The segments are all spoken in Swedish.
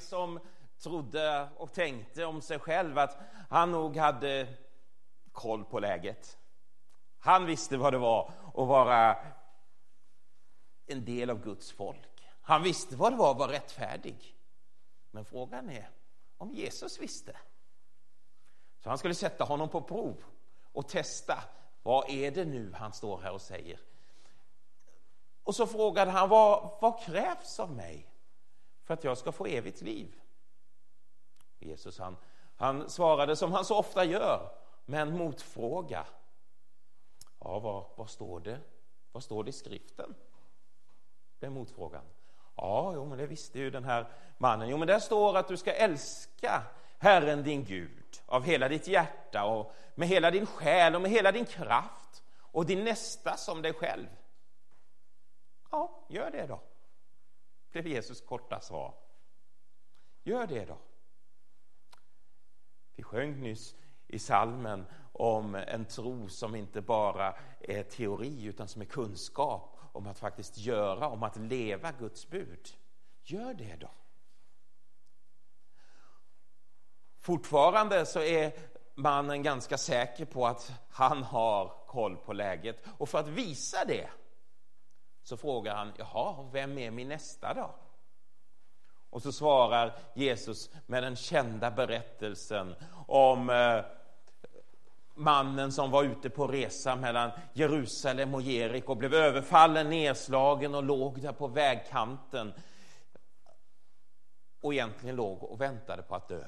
en som trodde och tänkte om sig själv att han nog hade koll på läget. Han visste vad det var att vara en del av Guds folk. Han visste vad det var att vara rättfärdig. Men frågan är om Jesus visste. Så han skulle sätta honom på prov och testa. Vad är det nu han står här och säger? Och så frågade han, vad, vad krävs av mig för att jag ska få evigt liv? Jesus han, han svarade som han så ofta gör, med en motfråga. Ja, vad, vad står det? Vad står det i skriften? Det är motfrågan. Ja, jo, men det visste ju den här mannen. Jo, men där står att du ska älska Herren din Gud av hela ditt hjärta och med hela din själ och med hela din kraft och din nästa som dig själv. Ja, gör det då, blev Jesus korta svar. Gör det då. Vi sjöng nyss i salmen om en tro som inte bara är teori utan som är kunskap om att faktiskt göra, om att leva Guds bud. Gör det då. Fortfarande så är mannen ganska säker på att han har koll på läget och för att visa det så frågar han, jaha, vem är min nästa då? Och så svarar Jesus med den kända berättelsen om eh, mannen som var ute på resa mellan Jerusalem och Jeriko och blev överfallen, nedslagen och låg där på vägkanten och egentligen låg och väntade på att dö.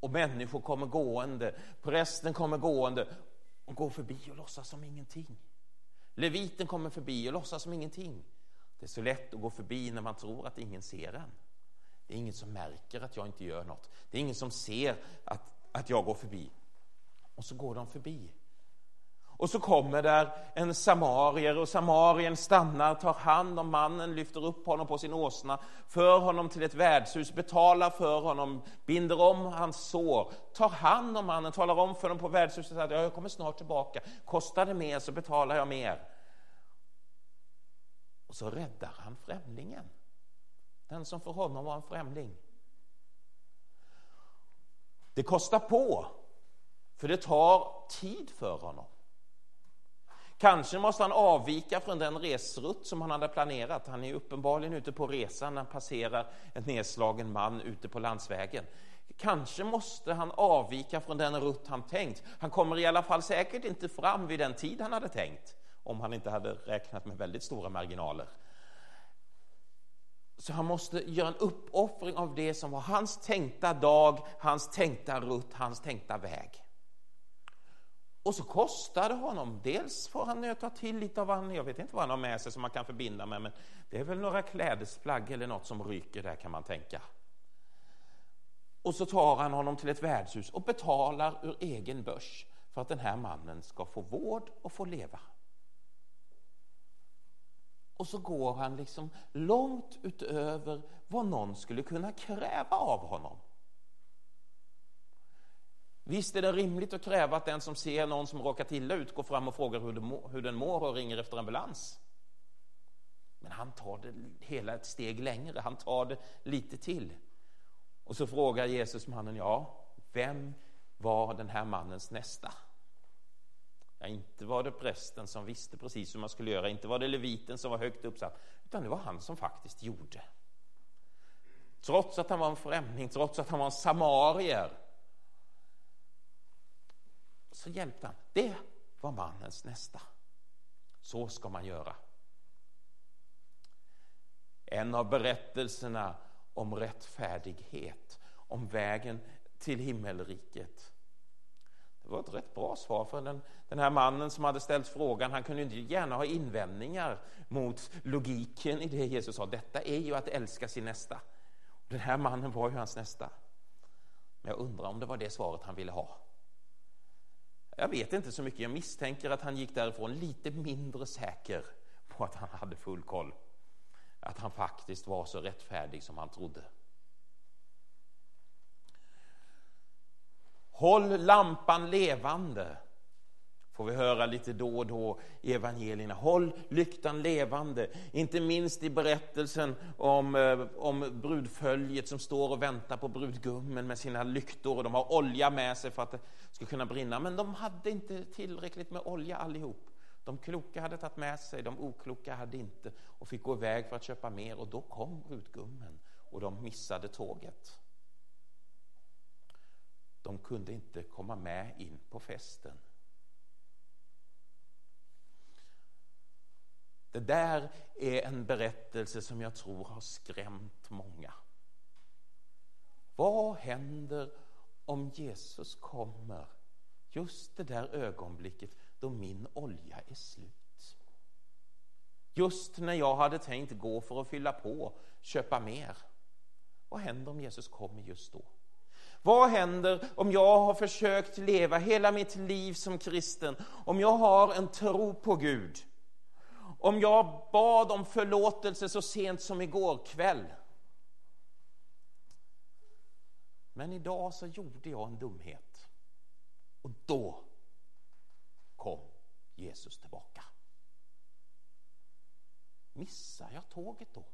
Och människor kommer gående, prästen kommer gående och går förbi och låtsas som ingenting. Leviten kommer förbi och låtsas som ingenting. Det är så lätt att gå förbi när man tror att ingen ser en. Det är ingen som märker att jag inte gör något. Det är ingen som ser att, att jag går förbi. Och så går de förbi. Och så kommer där en samarier och samarien stannar, tar hand om mannen, lyfter upp honom på sin åsna, för honom till ett värdshus, betalar för honom, binder om hans sår, tar hand om mannen, talar om för honom på värdshuset att jag kommer snart tillbaka, kostar det mer så betalar jag mer. Och så räddar han främlingen. Den som för honom var en främling. Det kostar på, för det tar tid för honom. Kanske måste han avvika från den resrutt som han hade planerat. Han är uppenbarligen ute på resan när han passerar en nedslagen man ute på landsvägen. Kanske måste han avvika från den rutt han tänkt. Han kommer i alla fall säkert inte fram vid den tid han hade tänkt om han inte hade räknat med väldigt stora marginaler. Så han måste göra en uppoffring av det som var hans tänkta dag, hans tänkta rutt, hans tänkta väg. Och så kostar det honom. Dels får han nöta till lite av han, jag vet inte vad han har med sig som man kan förbinda med, men det är väl några klädesplagg eller något som ryker där kan man tänka. Och så tar han honom till ett värdshus och betalar ur egen börs för att den här mannen ska få vård och få leva. Och så går han liksom långt utöver vad någon skulle kunna kräva av honom. Visst är det rimligt att kräva att den som ser någon som råkat illa ut går fram och frågar hur, den mår och ringer efter ambulans. Men han tar det hela ett steg längre, han tar det lite till. Och så frågar Jesus mannen, ja, vem var den här mannens nästa? Ja, inte var det prästen som visste precis hur man skulle göra, inte var det leviten som var högt uppsatt, utan det var han som faktiskt gjorde. Trots att han var en främling, trots att han var en samarier, så hjälpte han. Det var mannens nästa. Så ska man göra. En av berättelserna om rättfärdighet, om vägen till himmelriket. Det var ett rätt bra svar för den, den här mannen som hade ställt frågan. Han kunde inte gärna ha invändningar mot logiken i det Jesus sa. Detta är ju att älska sin nästa. Den här mannen var ju hans nästa. Men jag undrar om det var det svaret han ville ha. Jag vet inte så mycket. Jag misstänker att han gick därifrån lite mindre säker på att han hade full koll. Att han faktiskt var så rättfärdig som han trodde. Håll lampan levande får vi höra lite då och då i evangelierna. Håll lyktan levande, inte minst i berättelsen om, eh, om brudföljet som står och väntar på brudgummen med sina lyktor och de har olja med sig för att det ska kunna brinna. Men de hade inte tillräckligt med olja allihop. De kloka hade tagit med sig, de okloka hade inte och fick gå iväg för att köpa mer och då kom brudgummen och de missade tåget. De kunde inte komma med in på festen. Det där är en berättelse som jag tror har skrämt många. Vad händer om Jesus kommer just det där ögonblicket då min olja är slut? Just när jag hade tänkt gå för att fylla på, köpa mer. Vad händer om Jesus kommer just då? Vad händer om jag har försökt leva hela mitt liv som kristen, om jag har en tro på Gud, om jag bad om förlåtelse så sent som igår kväll. Men idag så gjorde jag en dumhet. Och då kom Jesus tillbaka. Missar jag tåget då?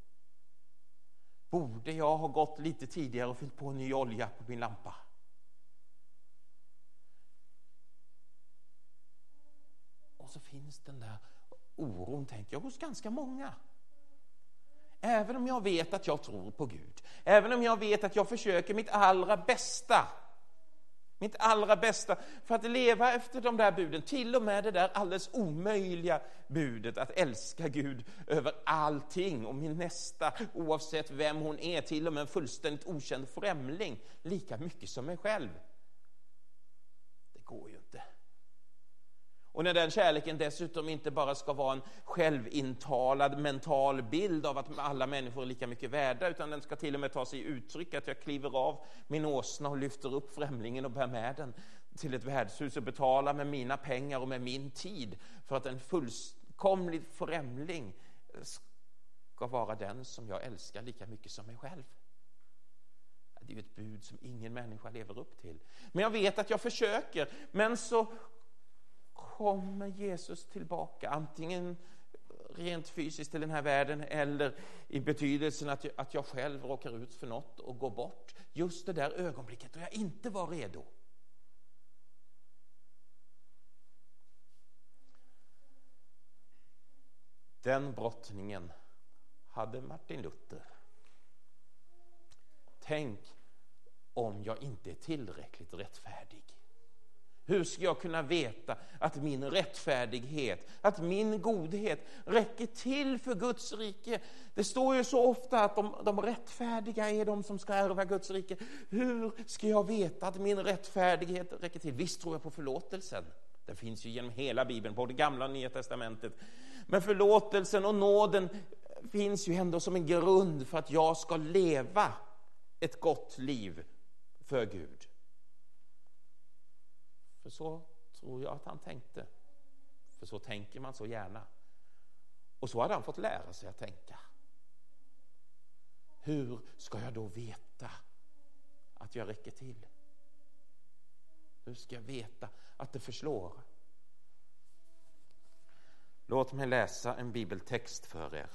Borde jag ha gått lite tidigare och fyllt på ny olja på min lampa? Och så finns den där oron, tänker jag, hos ganska många. Även om jag vet att jag tror på Gud, även om jag vet att jag försöker mitt allra bästa, mitt allra bästa för att leva efter de där buden, till och med det där alldeles omöjliga budet att älska Gud över allting och min nästa, oavsett vem hon är, till och med en fullständigt okänd främling, lika mycket som mig själv. Det går ju inte. Och när den kärleken dessutom inte bara ska vara en självintalad mental bild av att alla människor är lika mycket värda, utan den ska till och med ta sig uttryck att jag kliver av min åsna och lyfter upp främlingen och bär med den till ett värdshus och betalar med mina pengar och med min tid för att en fullkomlig främling ska vara den som jag älskar lika mycket som mig själv. Det är ju ett bud som ingen människa lever upp till. Men jag vet att jag försöker, men så kommer Jesus tillbaka, antingen rent fysiskt till den här världen eller i betydelsen att jag, att jag själv råkar ut för något och går bort. Just det där ögonblicket då jag inte var redo. Den brottningen hade Martin Luther. Tänk om jag inte är tillräckligt rättfärdig. Hur ska jag kunna veta att min rättfärdighet, att min godhet räcker till för Guds rike? Det står ju så ofta att de, de rättfärdiga är de som ska ärva Guds rike. Hur ska jag veta att min rättfärdighet räcker till? Visst tror jag på förlåtelsen. Den finns ju genom hela Bibeln, både Gamla och Nya Testamentet. Men förlåtelsen och nåden finns ju ändå som en grund för att jag ska leva ett gott liv för Gud. För så tror jag att han tänkte. För så tänker man så gärna. Och så hade han fått lära sig att tänka. Hur ska jag då veta att jag räcker till? Hur ska jag veta att det förslår? Låt mig läsa en bibeltext för er.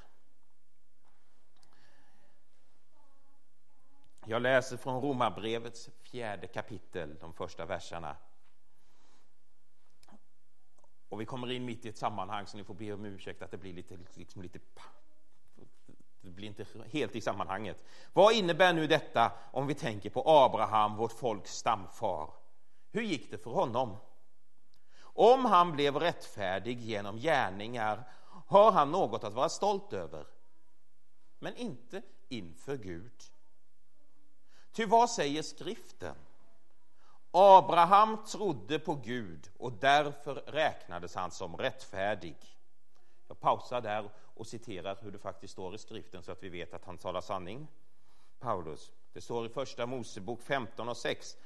Jag läser från Romarbrevets fjärde kapitel, de första verserna. Och vi kommer in mitt i ett sammanhang så ni får be om ursäkt att det blir lite, liksom lite det blir inte helt i sammanhanget. Vad innebär nu detta om vi tänker på Abraham, vårt folks stamfar? Hur gick det för honom? Om han blev rättfärdig genom gärningar har han något att vara stolt över, men inte inför Gud. Ty vad säger skriften? Abraham trodde på Gud och därför räknades han som rättfärdig. Jag pausar där och citerar hur det faktiskt står i skriften så att vi vet att han talar sanning. Paulus. Det står i första Mosebok 15 och 6.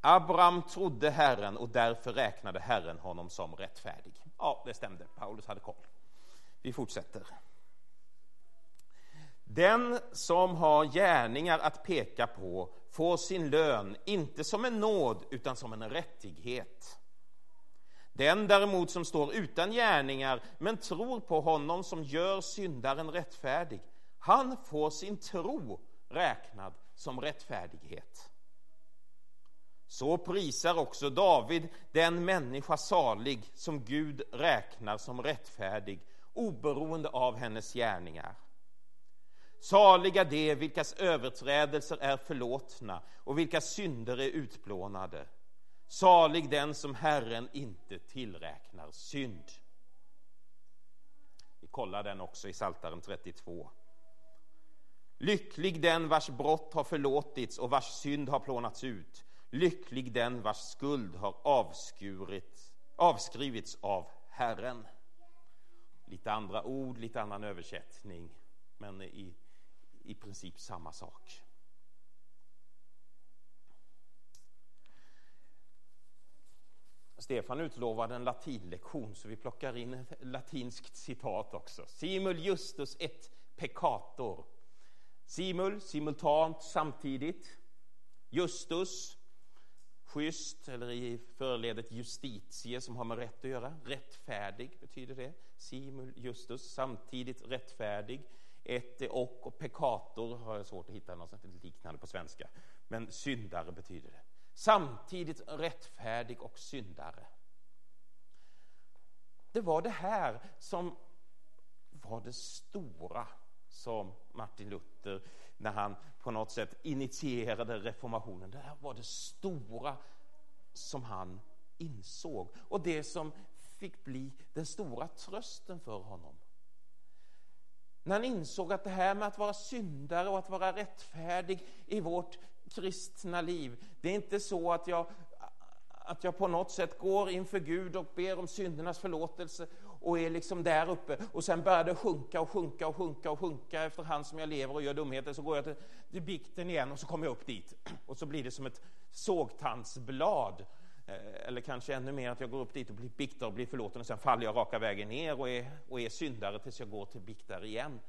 Abraham trodde Herren och därför räknade Herren honom som rättfärdig. Ja, det stämde. Paulus hade koll. Vi fortsätter. Den som har gärningar att peka på får sin lön inte som en nåd utan som en rättighet. Den däremot som står utan gärningar men tror på honom som gör syndaren rättfärdig, han får sin tro räknad som rättfärdighet. Så prisar också David den människa salig som Gud räknar som rättfärdig oberoende av hennes gärningar. Saliga de vilkas överträdelser är förlåtna och vilkas synder är utplånade. Salig den som Herren inte tillräknar synd. Vi kollar den också i Saltaren 32. Lycklig den vars brott har förlåtits och vars synd har plånats ut. Lycklig den vars skuld har avskurit, avskrivits av Herren. Lite andra ord, lite annan översättning, men i, i princip samma sak. Stefan utlovade en latinlektion så vi plockar in ett latinskt citat också. Simul justus et peccator. Simul, simultant, samtidigt. Justus, schysst, eller i förledet justitie som har med rätt att göra. Rättfärdig betyder det. Simul justus, samtidigt rättfärdig. Ett och och pekator har jag svårt att hitta något liknande på svenska. Men syndare betyder det. Samtidigt rättfärdig och syndare. Det var det här som var det stora som Martin Luther, när han på något sätt initierade reformationen, det här var det stora som han insåg och det som fick bli den stora trösten för honom. När han insåg att det här med att vara syndare och att vara rättfärdig i vårt kristna liv, det är inte så att jag, att jag på något sätt går inför Gud och ber om syndernas förlåtelse och är liksom där uppe. Och sen börjar det sjunka och sjunka och sjunka och sjunka efterhand som jag lever och gör dumheter. Så går jag till, till bikten igen och så kommer jag upp dit. Och så blir det som ett sågtandsblad. Eh, eller kanske ännu mer att jag går upp dit och blir biktad och blir förlåten och sen faller jag raka vägen ner och är, och är syndare tills jag går till biktare igen.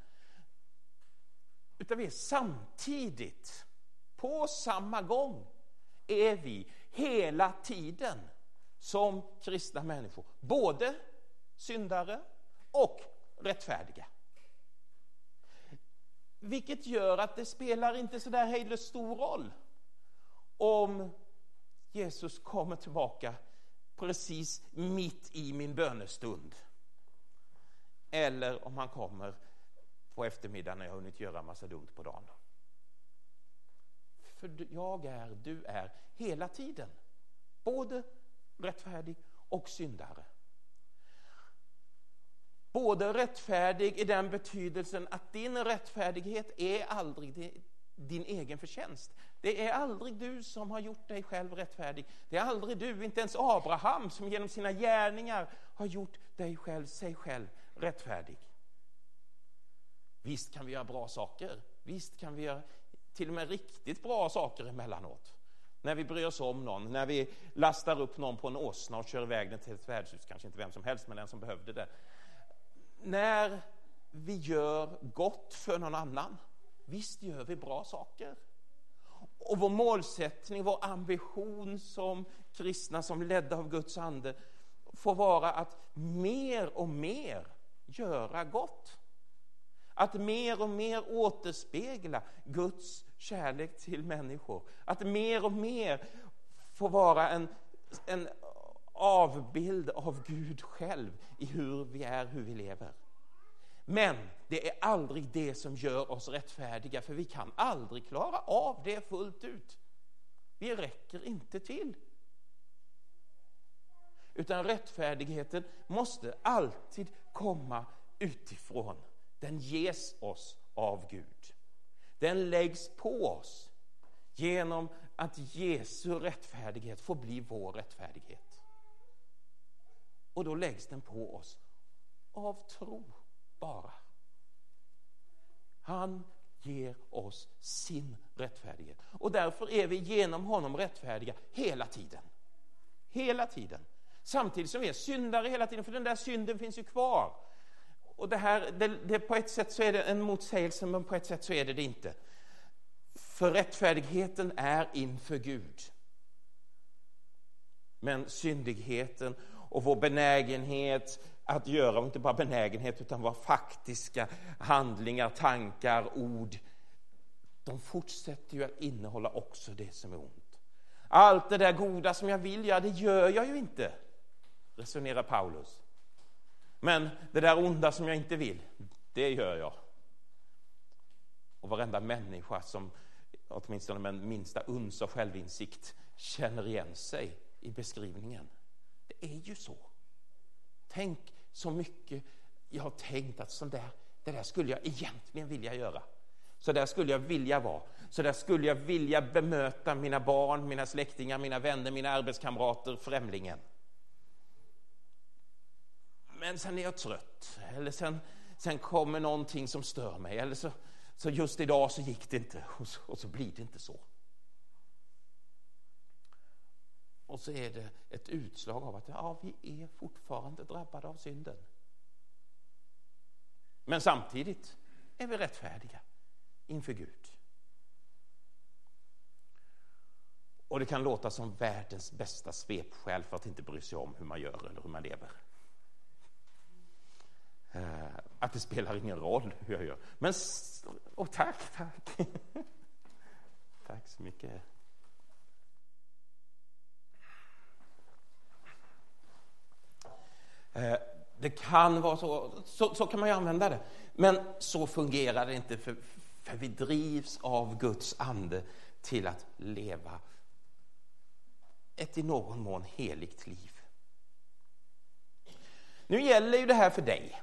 Utan vi är samtidigt, på samma gång, är vi hela tiden som kristna människor. Både syndare och rättfärdiga. Vilket gör att det spelar inte så där hejdlöst stor roll Jesus kommer tillbaka precis mitt i min bönestund. Eller om han kommer på eftermiddagen när jag hunnit göra massa dumt på dagen. För jag är, du är, hela tiden både rättfärdig och syndare. Både rättfärdig i den betydelsen att din rättfärdighet är aldrig din egen förtjänst. Det är aldrig du som har gjort dig själv rättfärdig. Det är aldrig du, inte ens Abraham, som genom sina gärningar har gjort dig själv, sig själv rättfärdig. Visst kan vi göra bra saker. Visst kan vi göra till och med riktigt bra saker emellanåt. När vi bryr oss om någon, när vi lastar upp någon på en åsna och kör iväg den till ett värdshus, kanske inte vem som helst, men den som behövde det när vi gör gott för någon annan, visst gör vi bra saker. Och vår målsättning, vår ambition som kristna, som ledda av Guds ande, får vara att mer och mer göra gott. Att mer och mer återspegla Guds kärlek till människor. Att mer och mer få vara en, en avbild av Gud själv i hur vi är, hur vi lever. Men det är aldrig det som gör oss rättfärdiga, för vi kan aldrig klara av det fullt ut. Vi räcker inte till. Utan rättfärdigheten måste alltid komma utifrån. Den ges oss av Gud. Den läggs på oss genom att Jesu rättfärdighet får bli vår rättfärdighet. Och då läggs den på oss av tro bara. Han ger oss sin rättfärdighet. Och därför är vi genom honom rättfärdiga hela tiden. Hela tiden. Samtidigt som vi är syndare hela tiden, för den där synden finns ju kvar. Och det här, det, det, på ett sätt så är det en motsägelse, men på ett sätt så är det det inte. För rättfärdigheten är inför Gud. Men syndigheten och vår benägenhet att göra, och inte bara benägenhet utan våra faktiska handlingar, tankar, ord, de fortsätter ju att innehålla också det som är ont. Allt det där goda som jag vill göra, det gör jag ju inte, resonerar Paulus. Men det där onda som jag inte vill, det gör jag. Och varenda människa som åtminstone med minsta uns av självinsikt känner igen sig i beskrivningen. Det är ju så. Tänk så mycket jag har tänkt att sånt där, det där skulle jag egentligen vilja göra. Så där skulle jag vilja vara. Så där skulle jag vilja bemöta mina barn, mina släktingar, mina vänner, mina arbetskamrater, främlingen. Men sen är jag trött, eller sen, sen kommer någonting som stör mig, eller så, så just idag så gick det inte, och så, och så blir det inte så. Och så är det ett utslag av att ja, vi är fortfarande drabbade av synden. Men samtidigt är vi rättfärdiga inför Gud. Och det kan låta som världens bästa svepskäl för att inte bry sig om hur man gör eller hur man lever. Eh, att det spelar ingen roll hur jag gör. Men, och tack, tack. tack så mycket. Eh, det kan vara så, så, så, kan man ju använda det. Men så fungerar det inte, för, för vi drivs av Guds ande till att leva ett i någon mån heligt liv. Nu gäller ju det här för dig.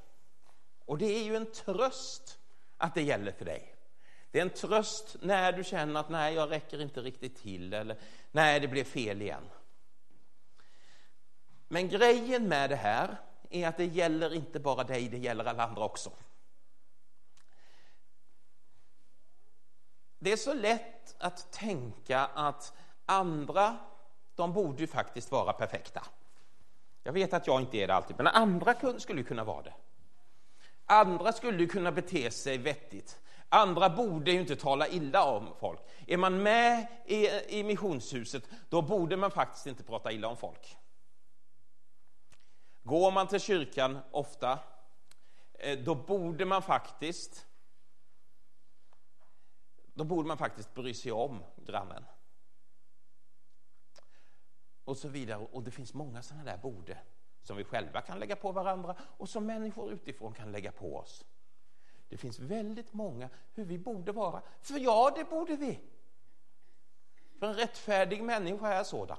Och det är ju en tröst att det gäller för dig. Det är en tröst när du känner att nej, jag räcker inte riktigt till eller nej, det blev fel igen. Men grejen med det här är att det gäller inte bara dig, det gäller alla andra också. Det är så lätt att tänka att andra, de borde ju faktiskt vara perfekta. Jag vet att jag inte är det alltid, men andra skulle kunna vara det. Andra skulle kunna bete sig vettigt. Andra borde ju inte tala illa om folk. Är man med i, i missionshuset, då borde man faktiskt inte prata illa om folk. Går man till kyrkan ofta, eh, då borde man faktiskt då borde man faktiskt bry sig om grannen. Och så vidare. Och det finns många sådana där borde som vi själva kan lägga på varandra och som människor utifrån kan lägga på oss. Det finns väldigt många hur vi borde vara. För ja, det borde vi. För en rättfärdig människa är sådan.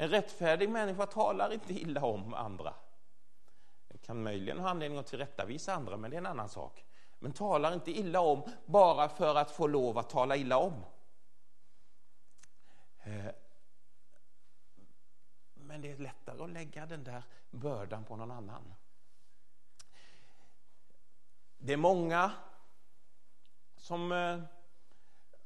En rättfärdig människa talar inte illa om andra. Det kan möjligen ha anledning att tillrättavisa andra, men det är en annan sak. Men talar inte illa om bara för att få lov att tala illa om. Eh, men det är lättare att lägga den där bördan på någon annan. Det är många som, eh,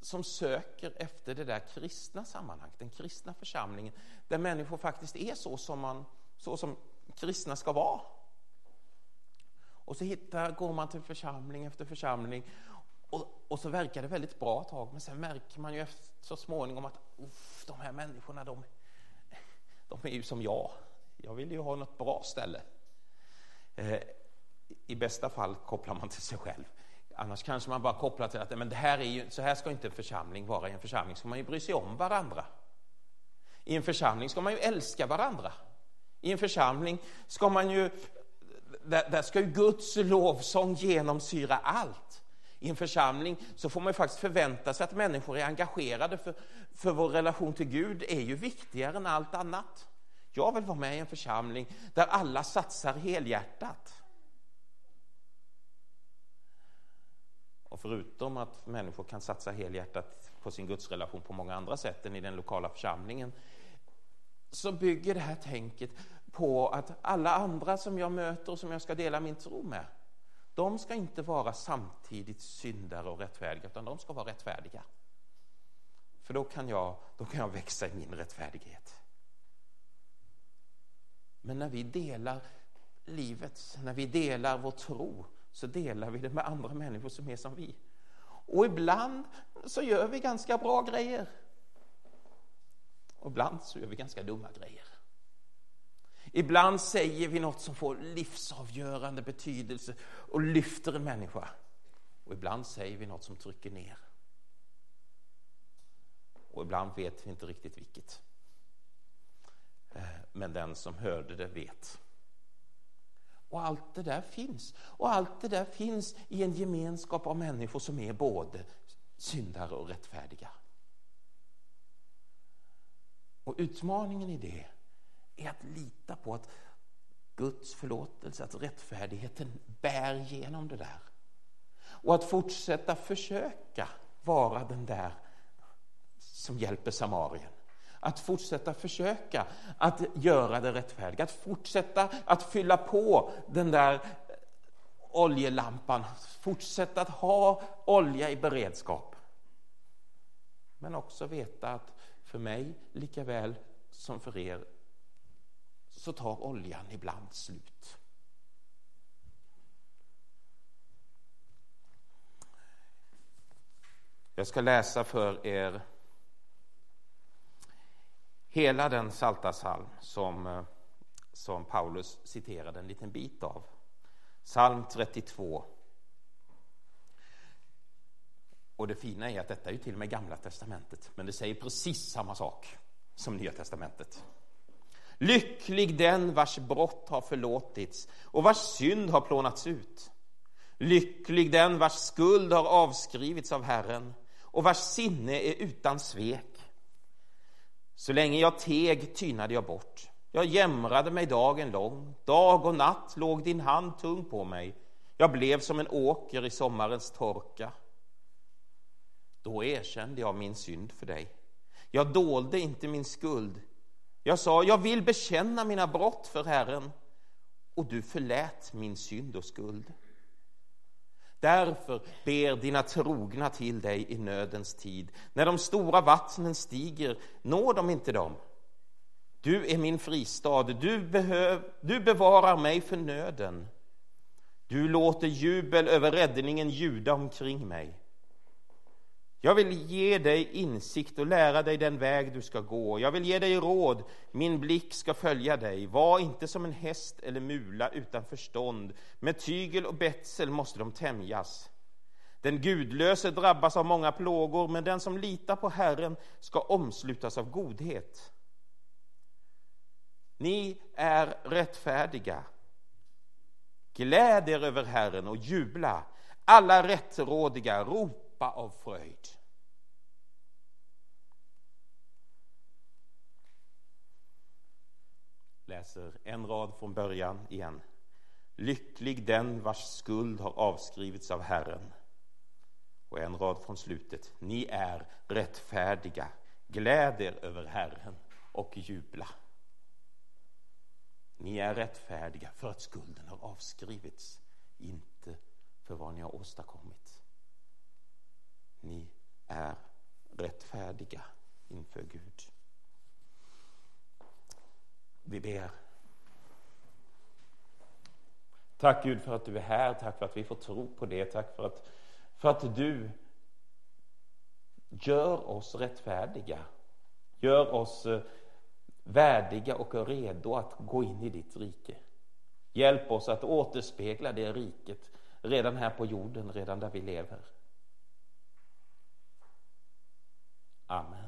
som söker efter det där kristna sammanhanget, den kristna församlingen, där människor faktiskt är så som, man, så som kristna ska vara. Och så hittar, går man till församling efter församling och, och så verkar det väldigt bra ett tag, men sen märker man ju efter, så småningom att de här människorna, de, de är ju som jag. Jag vill ju ha något bra ställe. Eh, I bästa fall kopplar man till sig själv. Annars kanske man bara kopplar till att men det här är ju, så här ska inte en församling vara. I en församling ska man ju bry sig om varandra. I en församling ska man ju älska varandra. I en församling ska man ju, där, där ska ju Guds lovsång genomsyra allt. I en församling så får man ju faktiskt förvänta sig att människor är engagerade för, för vår relation till Gud är ju viktigare än allt annat. Jag vill vara med i en församling där alla satsar helhjärtat. Och förutom att människor kan satsa helhjärtat på sin gudsrelation på många andra sätt än i den lokala församlingen så bygger det här tänket på att alla andra som jag möter och som jag ska dela min tro med de ska inte vara samtidigt syndare och rättfärdiga, utan de ska vara rättfärdiga. För då kan jag, då kan jag växa i min rättfärdighet. Men när vi delar livet, när vi delar vår tro, så delar vi det med andra människor som är som vi. Och ibland så gör vi ganska bra grejer. Och ibland så gör vi ganska dumma grejer. Ibland säger vi något som får livsavgörande betydelse och lyfter en människa. Och ibland säger vi något som trycker ner. Och ibland vet vi inte riktigt vilket. Eh, men den som hörde det vet. Och allt det där finns. Och allt det där finns i en gemenskap av människor som är både syndare och rättfärdiga. Och utmaningen i det är att lita på att Guds förlåtelse, att rättfärdigheten bär genom det där. Och att fortsätta försöka vara den där som hjälper Samarien. Att fortsätta försöka att göra det rättfärdiga, att fortsätta att fylla på den där oljelampan, fortsätta att ha olja i beredskap. Men också veta att för mig lika väl som för er så tar oljan ibland slut. Jag ska läsa för er hela den salta som, eh, som Paulus citerade en liten bit av. Psalm 32. Och det fina är att detta är ju till och med Gamla testamentet, men det säger precis samma sak som Nya testamentet. Lycklig den vars brott har förlåtits och vars synd har plånats ut. Lycklig den vars skuld har avskrivits av Herren och vars sinne är utan svek. Så länge jag teg tynade jag bort. Jag jämrade mig dagen lång. Dag och natt låg din hand tung på mig. Jag blev som en åker i sommarens torka. Då erkände jag min synd för dig. Jag dolde inte min skuld. Jag sa, jag vill bekänna mina brott för Herren och du förlät min synd och skuld. Därför ber dina trogna till dig i nödens tid. När de stora vattnen stiger når de inte dem. Du är min fristad, du, behöv, du bevarar mig för nöden. Du låter jubel över räddningen ljuda omkring mig. Jag vill ge dig insikt och lära dig den väg du ska gå. Jag vill ge dig råd, min blick ska följa dig. Var inte som en häst eller mula utan förstånd. Med tygel och betsel måste de tämjas. Den gudlöse drabbas av många plågor, men den som litar på Herren ska omslutas av godhet. Ni är rättfärdiga. Gläd er över Herren och jubla. Alla rättrådiga, ropa ropa av fröjd. Läser en rad från början igen. Lycklig den vars skuld har avskrivits av Herren. Och en rad från slutet. Ni är rättfärdiga. Gläd er över Herren och jubla. Ni är rättfärdiga för att skulden har avskrivits, inte för vad ni har åstadkommit ni är rättfärdiga inför Gud. Vi ber. Tack Gud för att du är här, tack för att vi får tro på det, tack för att, för att du gör oss rättfärdiga, gör oss eh, värdiga och redo att gå in i ditt rike. Hjälp oss att återspegla det riket redan här på jorden, redan där vi lever. Amen.